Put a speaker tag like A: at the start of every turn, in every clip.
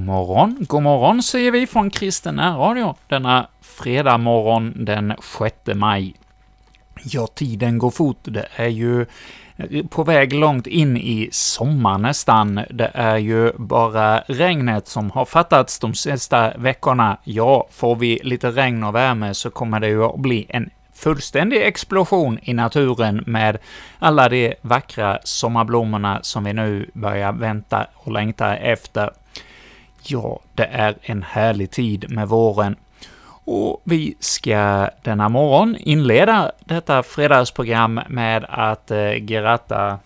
A: God morgon, god morgon säger vi från Kristen Radio denna fredag morgon den 6 maj. Ja, tiden går fort. Det är ju eh, på väg långt in i sommar nästan. Det är ju bara regnet som har fattats de sista veckorna. Ja, får vi lite regn och värme så kommer det ju att bli en fullständig explosion i naturen med alla de vackra sommarblommorna som vi nu börjar vänta och längta efter. Ja, det är en härlig tid med våren. Och vi ska denna morgon inleda detta fredagsprogram med att eh, gratta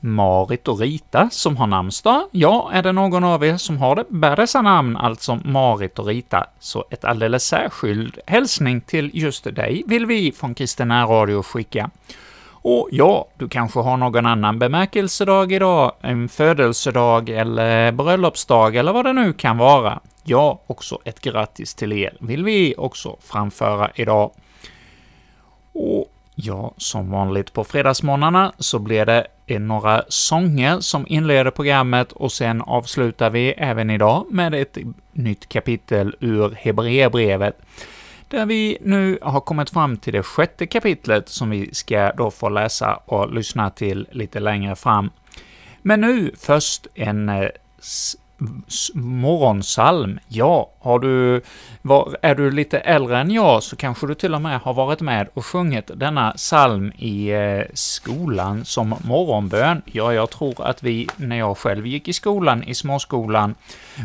A: Marit och Rita som har namnsdag. Ja, är det någon av er som har det, bär dessa namn, alltså Marit och Rita, så ett alldeles särskild hälsning till just dig vill vi från Kristina Radio skicka. Och ja, du kanske har någon annan bemärkelsedag idag, en födelsedag eller bröllopsdag eller vad det nu kan vara. Ja, också ett grattis till er vill vi också framföra idag. Och ja, som vanligt på fredagsmorgnarna så blir det några sånger som inleder programmet och sen avslutar vi även idag med ett nytt kapitel ur Hebreerbrevet där vi nu har kommit fram till det sjätte kapitlet som vi ska då få läsa och lyssna till lite längre fram. Men nu först en eh, morgonsalm. Ja, har du, var, är du lite äldre än jag så kanske du till och med har varit med och sjungit denna salm i eh, skolan som morgonbön. Ja, jag tror att vi, när jag själv gick i skolan, i småskolan,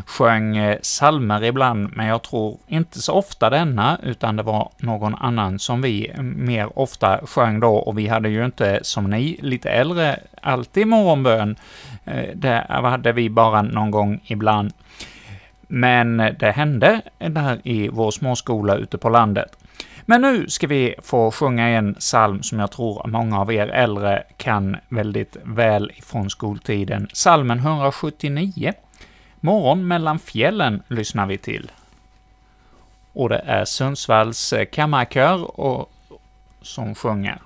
A: sjöng eh, salmer ibland, men jag tror inte så ofta denna, utan det var någon annan som vi mm, mer ofta sjöng då, och vi hade ju inte, som ni, lite äldre, alltid morgonbön. Eh, det hade vi bara någon gång ibland. Men det hände där i vår småskola ute på landet. Men nu ska vi få sjunga en psalm som jag tror många av er äldre kan väldigt väl ifrån skoltiden. Salmen 179. Morgon mellan fjällen lyssnar vi till. Och det är Sundsvalls eh, kammarkör och, som sjunger.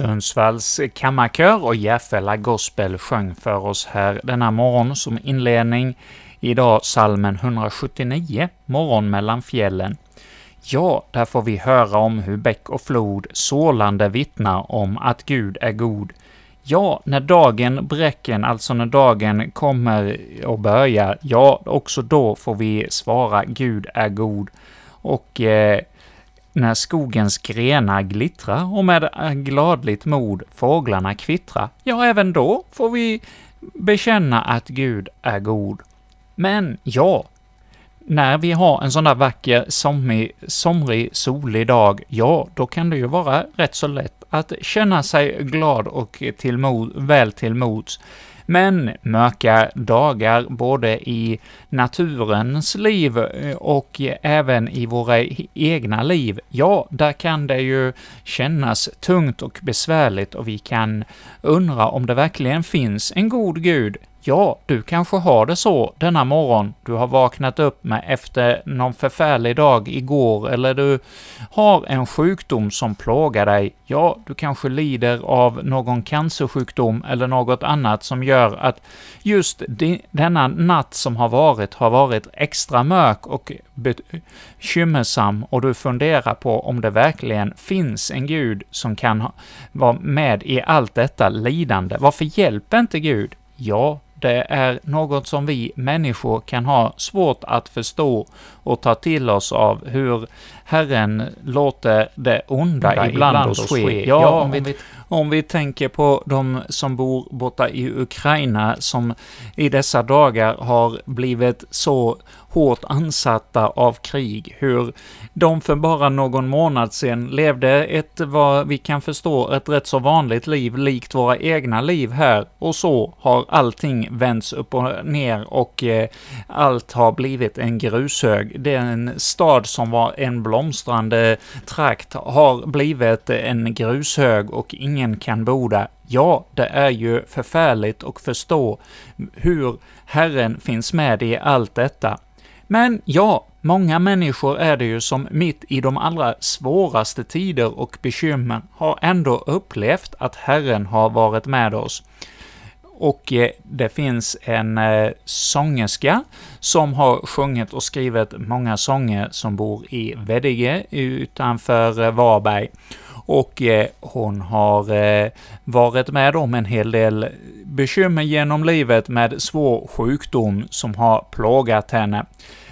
A: Sundsvalls kammarkör och Järfälla Gospel sjöng för oss här denna morgon som inledning, idag salmen 179, Morgon mellan fjällen. Ja, där får vi höra om hur bäck och flod sålande vittnar om att Gud är god. Ja, när dagen bräcken, alltså när dagen kommer och börjar, ja, också då får vi svara Gud är god. Och eh, när skogens grenar glittra och med gladligt mod fåglarna kvittra, ja, även då får vi bekänna att Gud är god. Men ja, när vi har en sån där vacker somrig, somrig, solig dag, ja, då kan det ju vara rätt så lätt att känna sig glad och till mod, väl till mods. Men mörka dagar både i naturens liv eh, och även i våra e, egna liv, ja, där kan det ju kännas tungt och besvärligt och vi kan undra om det verkligen finns en god Gud Ja, du kanske har det så denna morgon. Du har vaknat upp med efter någon förfärlig dag igår, eller du har en sjukdom som plågar dig. Ja, du kanske lider av någon cancersjukdom eller något annat som gör att just denna natt som har varit, har varit extra mörk och bekymmersam och du funderar på om det verkligen finns en Gud som kan vara med i allt detta lidande. Varför hjälper inte Gud? Ja, det är något som vi människor kan ha svårt att förstå och ta till oss av hur Herren låter det onda ibland, ibland oss ske. Ja, om vi, om vi tänker på de som bor borta i Ukraina, som i dessa dagar har blivit så hårt ansatta av krig, hur de för bara någon månad sedan levde ett, vad vi kan förstå, ett rätt så vanligt liv, likt våra egna liv här, och så har allting vänts upp och ner och eh, allt har blivit en grushög. Den stad som var en blomstrande trakt har blivit en grushög och ingen kan bo där. Ja, det är ju förfärligt att förstå hur Herren finns med i allt detta. Men ja, många människor är det ju som mitt i de allra svåraste tider och bekymmer har ändå upplevt att Herren har varit med oss. Och eh, det finns en eh, sångerska som har sjungit och skrivit många sånger som bor i Veddige utanför eh, Varberg. Och hon har varit med om en hel del bekymmer genom livet med svår sjukdom som har plågat henne.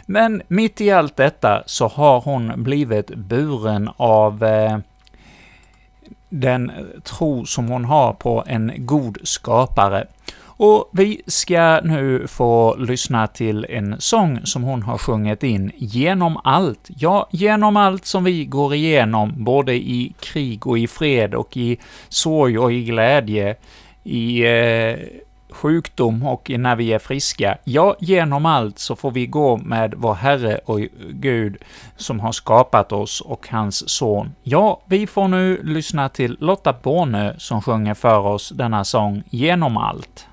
A: Men mitt i allt detta så har hon blivit buren av den tro som hon har på en god skapare. Och vi ska nu få lyssna till en sång som hon har sjungit in, Genom allt. Ja, genom allt som vi går igenom, både i krig och i fred och i sorg och i glädje, i eh, sjukdom och när vi är friska. Ja, genom allt så får vi gå med vår Herre och Gud som har skapat oss och hans son. Ja, vi får nu lyssna till Lotta Bornö som sjunger för oss denna sång Genom allt.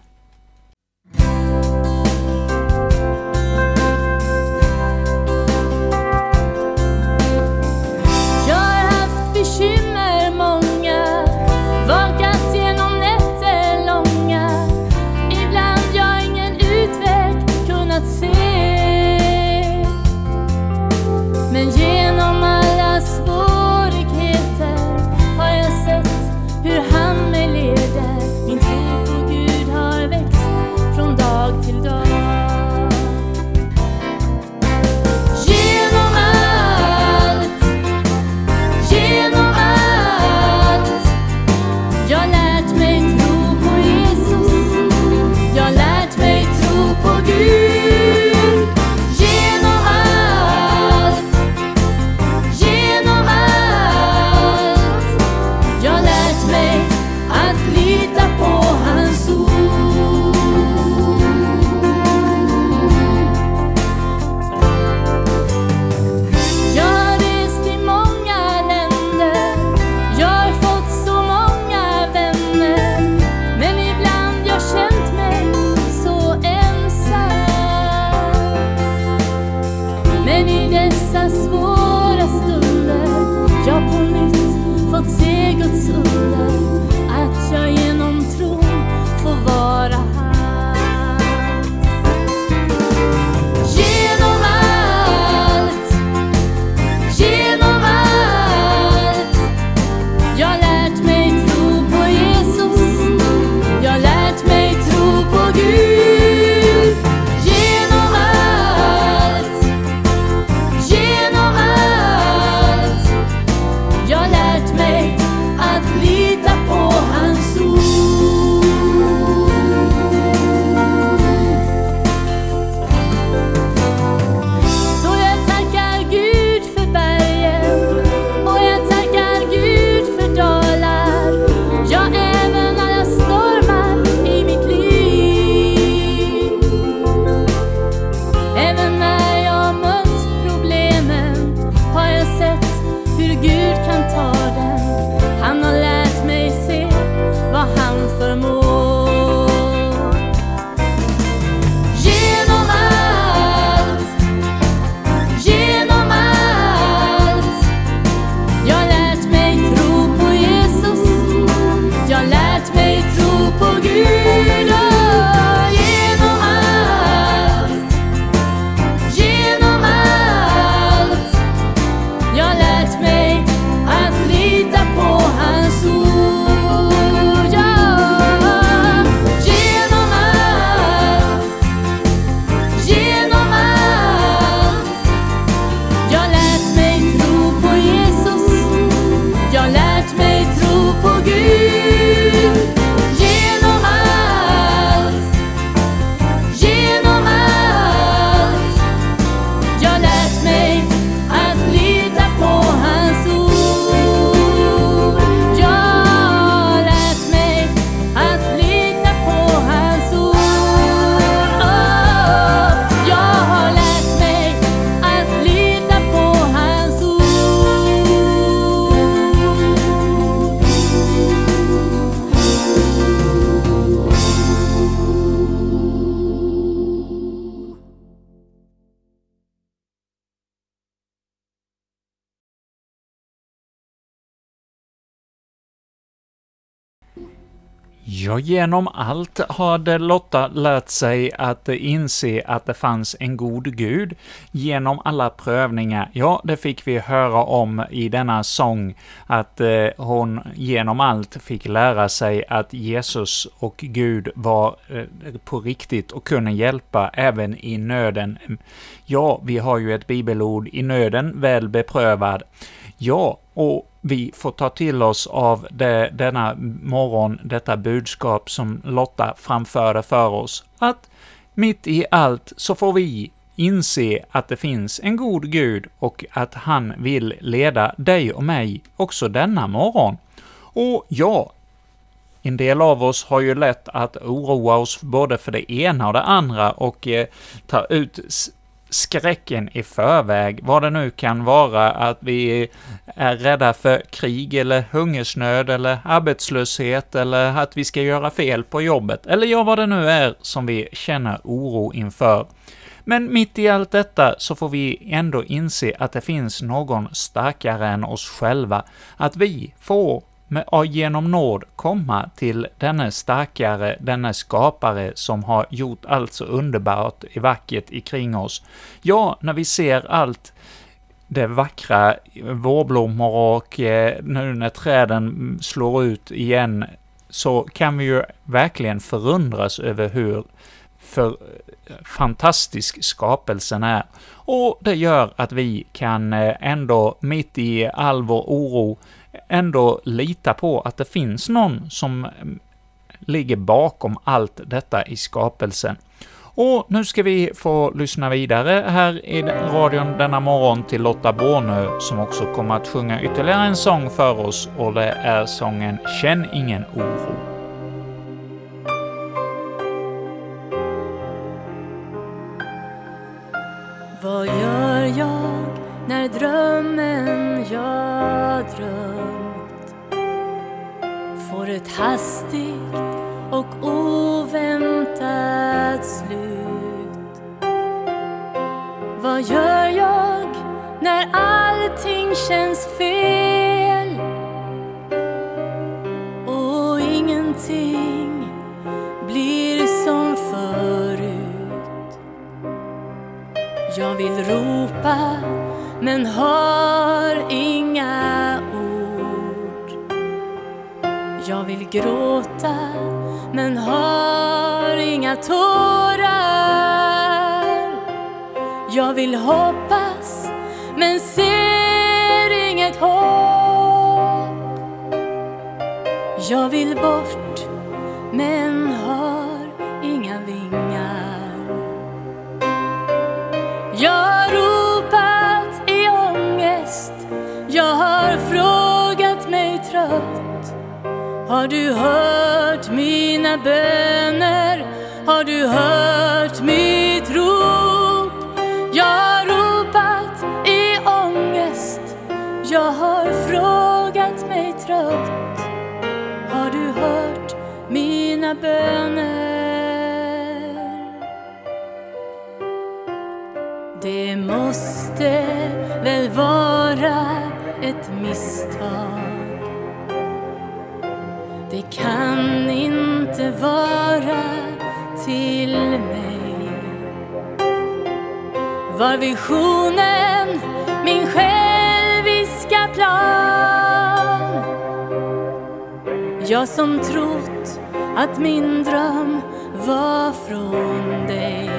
A: Ja, genom allt hade Lotta lärt sig att inse att det fanns en god Gud. Genom alla prövningar, ja, det fick vi höra om i denna sång, att eh, hon genom allt fick lära sig att Jesus och Gud var eh, på riktigt och kunde hjälpa även i nöden. Ja, vi har ju ett bibelord, i nöden väl beprövad. Ja, och vi får ta till oss av det, denna morgon, detta budskap som Lotta framförde för oss, att mitt i allt så får vi inse att det finns en god Gud och att han vill leda dig och mig också denna morgon. Och ja, en del av oss har ju lätt att oroa oss både för det ena och det andra och eh, ta ut skräcken i förväg, vad det nu kan vara, att vi är rädda för krig eller hungersnöd eller arbetslöshet eller att vi ska göra fel på jobbet, eller ja, vad det nu är som vi känner oro inför. Men mitt i allt detta så får vi ändå inse att det finns någon starkare än oss själva, att vi får med, genom nåd komma till denne starkare, denne skapare som har gjort allt så underbart i vackert ikring oss. Ja, när vi ser allt det vackra vårblommor och eh, nu när träden slår ut igen, så kan vi ju verkligen förundras över hur för eh, fantastisk skapelsen är. Och det gör att vi kan eh, ändå, mitt i all vår oro, ändå lita på att det finns någon som mm, ligger bakom allt detta i skapelsen. Och nu ska vi få lyssna vidare här i radion denna morgon till Lotta Bornö, som också kommer att sjunga ytterligare en sång för oss, och det är sången ”Känn ingen oro”.
B: Vad gör jag när drömmen jag drömt får ett hastigt och oväntat slut? Vad gör jag när allting känns fel och ingenting blir som förut? Jag vill ropa men har inga jag vill gråta men har inga tårar. Jag vill hoppas men ser inget hopp. Jag vill bort men Har du hört mina böner? Har du hört mitt rop? Jag har ropat i ångest, jag har frågat mig trött. Har du hört mina böner? Det måste väl vara ett misstag. Det kan inte vara till mig. Var visionen min själviska plan? Jag som trott att min dröm var från dig.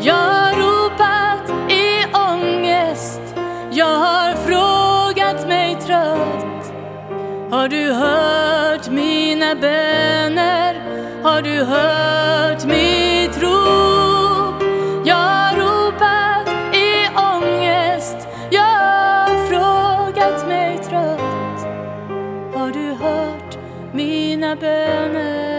B: Jag Har du hört mina böner? Har du hört mitt rop? Jag har ropat i ångest, jag har frågat mig trött. Har du hört mina böner?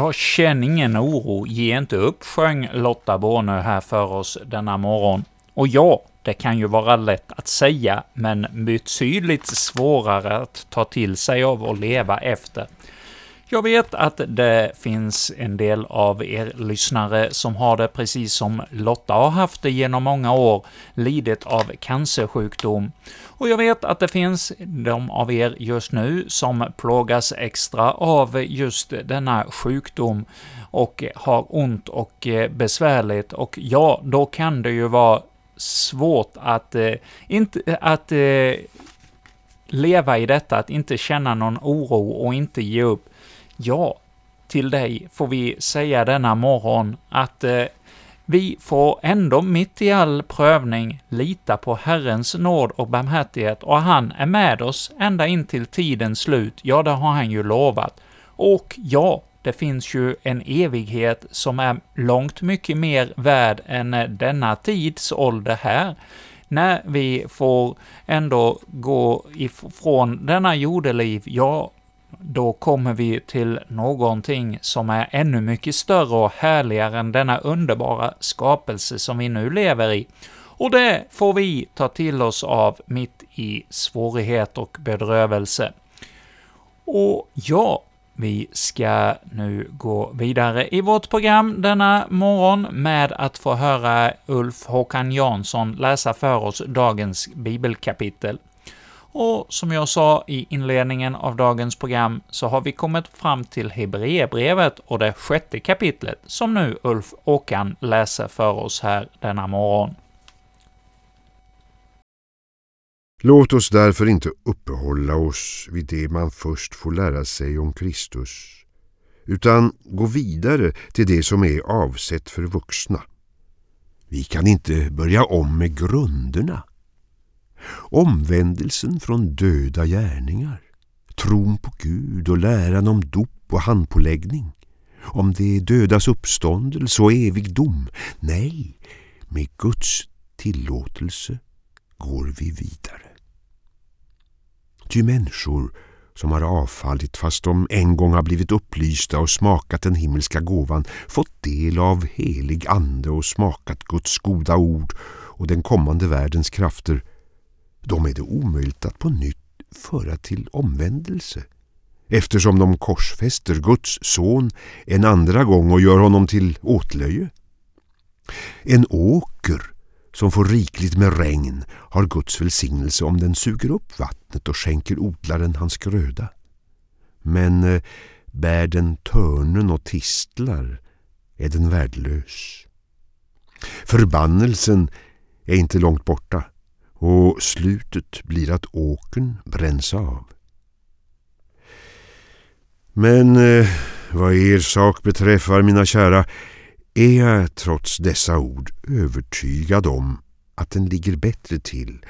A: Jag känner ingen oro, ge inte upp, sjöng Lotta Bornö här för oss denna morgon. Och ja, det kan ju vara lätt att säga, men betydligt svårare att ta till sig av och leva efter. Jag vet att det finns en del av er lyssnare som har det precis som Lotta har haft det genom många år, lidit av cancersjukdom. Och jag vet att det finns de av er just nu som plågas extra av just denna sjukdom och har ont och eh, besvärligt, och ja, då kan det ju vara svårt att, eh, inte, att eh, leva i detta, att inte känna någon oro och inte ge upp. Ja, till dig får vi säga denna morgon att eh, vi får ändå mitt i all prövning lita på Herrens nåd och barmhärtighet, och han är med oss ända in till tidens slut. Ja, det har han ju lovat. Och ja, det finns ju en evighet som är långt mycket mer värd än denna tids ålder här, när vi får ändå gå ifrån denna jordeliv, ja, då kommer vi till någonting som är ännu mycket större och härligare än denna underbara skapelse som vi nu lever i. Och det får vi ta till oss av mitt i svårighet och bedrövelse. Och ja, vi ska nu gå vidare i vårt program denna morgon med att få höra Ulf Håkan Jansson läsa för oss dagens bibelkapitel. Och som jag sa i inledningen av dagens program så har vi kommit fram till Hebreerbrevet och det sjätte kapitlet, som nu Ulf Åkan läser för oss här denna morgon.
C: Låt oss därför inte uppehålla oss vid det man först får lära sig om Kristus, utan gå vidare till det som är avsett för vuxna. Vi kan inte börja om med grunderna. Omvändelsen från döda gärningar, tron på Gud och läran om dop och handpåläggning, om det dödas uppståndelse och evig dom. Nej, med Guds tillåtelse går vi vidare. Ty människor som har avfallit fast de en gång har blivit upplysta och smakat den himmelska gåvan, fått del av helig ande och smakat Guds goda ord och den kommande världens krafter, de är det omöjligt att på nytt föra till omvändelse eftersom de korsfäster Guds son en andra gång och gör honom till åtlöje. En åker som får rikligt med regn har Guds välsignelse om den suger upp vattnet och skänker odlaren hans gröda. Men eh, bär den törnen och tistlar är den värdelös. Förbannelsen är inte långt borta och slutet blir att åkern bränns av. Men eh, vad er sak beträffar, mina kära, är jag trots dessa ord övertygad om att den ligger bättre till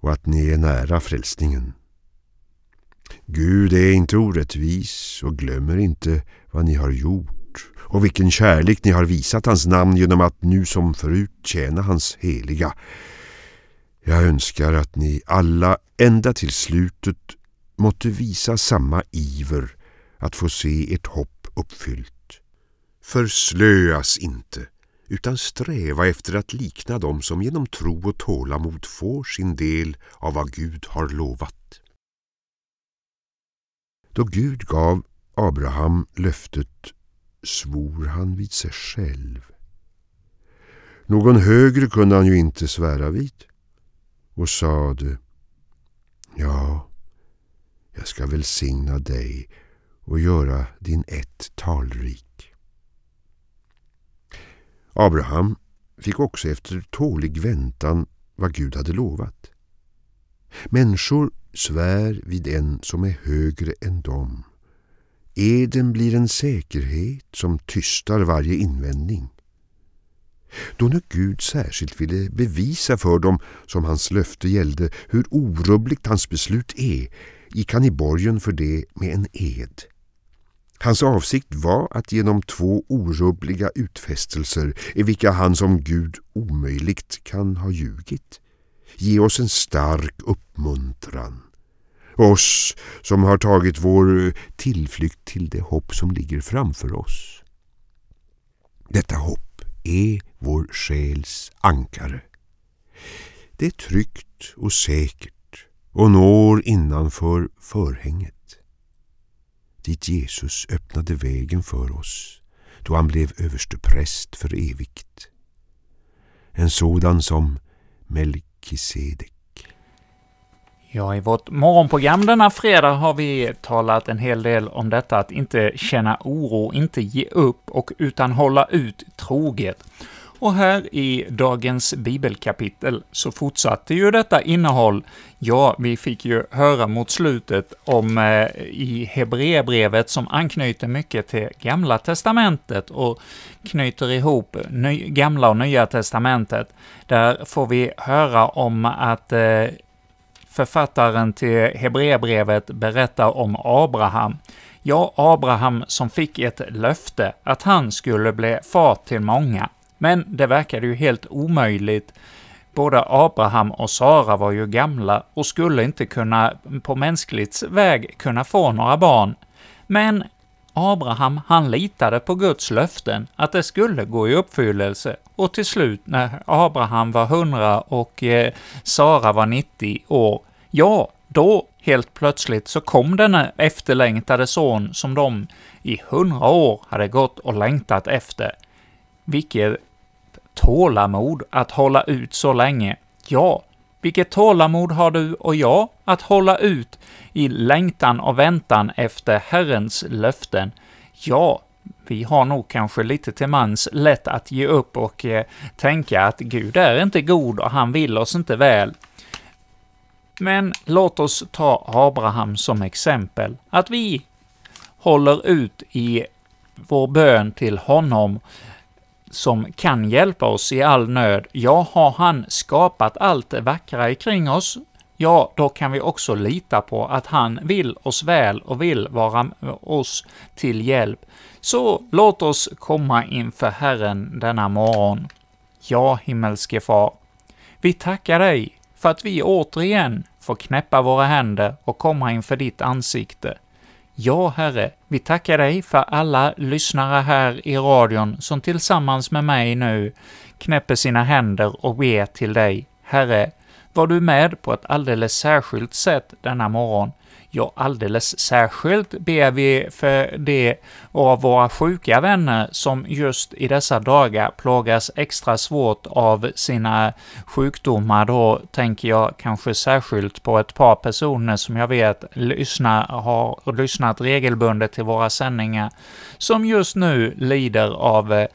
C: och att ni är nära frälsningen. Gud är inte orättvis och glömmer inte vad ni har gjort och vilken kärlek ni har visat hans namn genom att nu som förut tjäna hans heliga. Jag önskar att ni alla ända till slutet måtte visa samma iver att få se ert hopp uppfyllt. Förslöas inte, utan sträva efter att likna dem som genom tro och tålamod får sin del av vad Gud har lovat. Då Gud gav Abraham löftet svor han vid sig själv. Någon högre kunde han ju inte svära vid och sade Ja, jag ska välsigna dig och göra din ett talrik. Abraham fick också efter tålig väntan vad Gud hade lovat. Människor svär vid en som är högre än dem. Eden blir en säkerhet som tystar varje invändning. Då nu Gud särskilt ville bevisa för dem som hans löfte gällde hur orubbligt hans beslut är, gick han i borgen för det med en ed. Hans avsikt var att genom två orubbliga utfästelser i vilka han som Gud omöjligt kan ha ljugit ge oss en stark uppmuntran. Oss som har tagit vår tillflykt till det hopp som ligger framför oss. Detta hopp är vår själs ankare. Det är tryggt och säkert och når innanför förhänget dit Jesus öppnade vägen för oss då han blev överstepräst för evigt. En sådan som Melkisedek.
A: Ja, i vårt morgonprogram denna fredag har vi talat en hel del om detta att inte känna oro, inte ge upp och utan hålla ut troget. Och här i dagens bibelkapitel så fortsatte ju detta innehåll. Ja, vi fick ju höra mot slutet om eh, i Hebreerbrevet som anknyter mycket till Gamla Testamentet och knyter ihop ny, Gamla och Nya Testamentet. Där får vi höra om att eh, författaren till Hebreerbrevet berättar om Abraham. Ja, Abraham som fick ett löfte att han skulle bli far till många. Men det verkade ju helt omöjligt. Både Abraham och Sara var ju gamla och skulle inte kunna på mänskligt väg kunna få några barn. Men Abraham, han litade på Guds löften, att det skulle gå i uppfyllelse, och till slut när Abraham var 100 och eh, Sara var 90 år, ja, då helt plötsligt så kom denna efterlängtade son som de i 100 år hade gått och längtat efter. Vilket tålamod att hålla ut så länge. Ja, vilket tålamod har du och jag att hålla ut i längtan och väntan efter Herrens löften? Ja, vi har nog kanske lite till mans lätt att ge upp och eh, tänka att Gud är inte god och han vill oss inte väl. Men låt oss ta Abraham som exempel, att vi håller ut i vår bön till honom som kan hjälpa oss i all nöd, ja, har han skapat allt det vackra kring oss, ja, då kan vi också lita på att han vill oss väl och vill vara oss till hjälp. Så låt oss komma inför Herren denna morgon. Ja, himmelske Far, vi tackar dig för att vi återigen får knäppa våra händer och komma inför ditt ansikte. Ja, Herre, vi tackar dig för alla lyssnare här i radion som tillsammans med mig nu knäpper sina händer och ber till dig. Herre, var du med på ett alldeles särskilt sätt denna morgon. Ja, alldeles särskilt ber vi för det av våra sjuka vänner som just i dessa dagar plågas extra svårt av sina sjukdomar. Då tänker jag kanske särskilt på ett par personer som jag vet lyssnar, har lyssnat regelbundet till våra sändningar, som just nu lider av eh,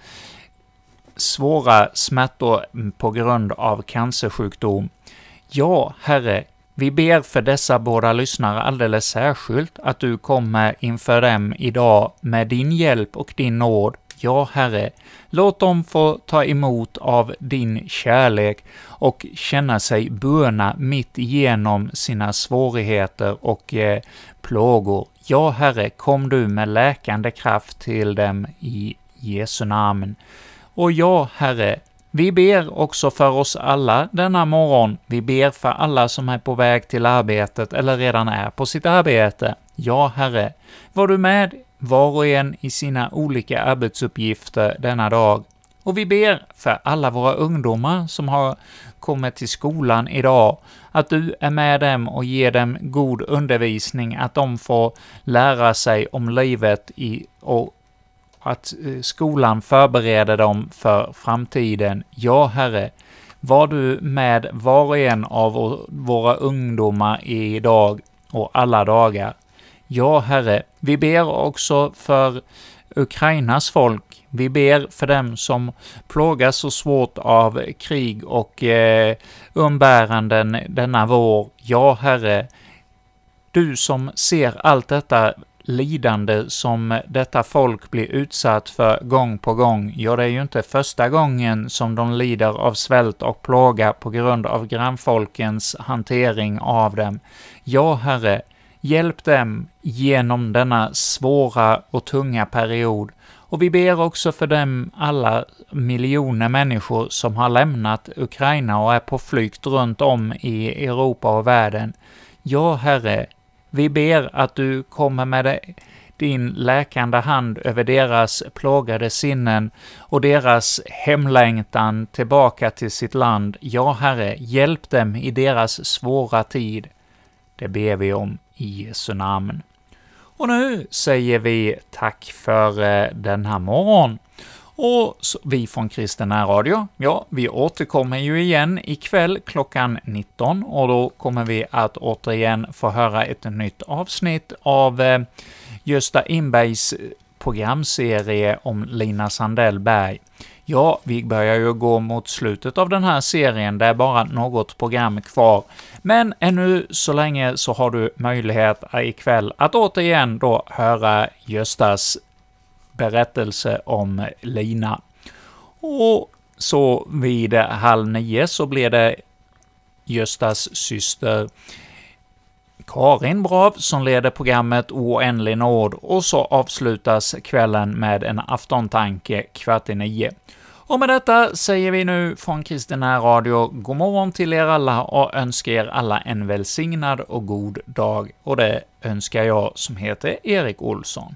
A: svåra smärtor på grund av cancersjukdom. Ja, Herre, vi ber för dessa båda lyssnare alldeles särskilt att du kommer inför dem idag med din hjälp och din nåd. Ja, Herre, låt dem få ta emot av din kärlek och känna sig böna mitt igenom sina svårigheter och eh, plågor. Ja, Herre, kom du med läkande kraft till dem i Jesu namn. Och ja, Herre, vi ber också för oss alla denna morgon. Vi ber för alla som är på väg till arbetet eller redan är på sitt arbete. Ja, Herre, var du med var och en i sina olika arbetsuppgifter denna dag. Och vi ber för alla våra ungdomar som har kommit till skolan idag, att du är med dem och ger dem god undervisning, att de får lära sig om livet i, och att eh, skolan förbereder dem för framtiden. Ja, Herre, var du med var och en av våra ungdomar idag och alla dagar. Ja, Herre, vi ber också för Ukrainas folk. Vi ber för dem som plågas så svårt av krig och eh, umbäranden denna vår. Ja, Herre, du som ser allt detta lidande som detta folk blir utsatt för gång på gång, ja, det är ju inte första gången som de lider av svält och plåga på grund av grannfolkens hantering av dem. Ja, Herre, hjälp dem genom denna svåra och tunga period, och vi ber också för dem alla miljoner människor som har lämnat Ukraina och är på flykt runt om i Europa och världen. Ja, Herre, vi ber att du kommer med din läkande hand över deras plågade sinnen och deras hemlängtan tillbaka till sitt land. Ja, Herre, hjälp dem i deras svåra tid. Det ber vi om i Jesu namn. Och nu säger vi tack för eh, den här morgonen. Och vi från Kristen Radio, ja, vi återkommer ju igen ikväll klockan 19 och då kommer vi att återigen få höra ett nytt avsnitt av eh, Gösta Inbergs eh, programserie om Lina Sandell-Berg. Ja, vi börjar ju gå mot slutet av den här serien, det är bara något program kvar, men ännu så länge så har du möjlighet eh, ikväll att återigen då höra Göstas berättelse om Lina. Och så vid halv nio så blir det Göstas syster Karin Brav som leder programmet Oändlig nåd och så avslutas kvällen med en aftontanke kvart i nio. Och med detta säger vi nu från Kristina Radio god morgon till er alla och önskar er alla en välsignad och god dag. Och det önskar jag som heter Erik Olsson.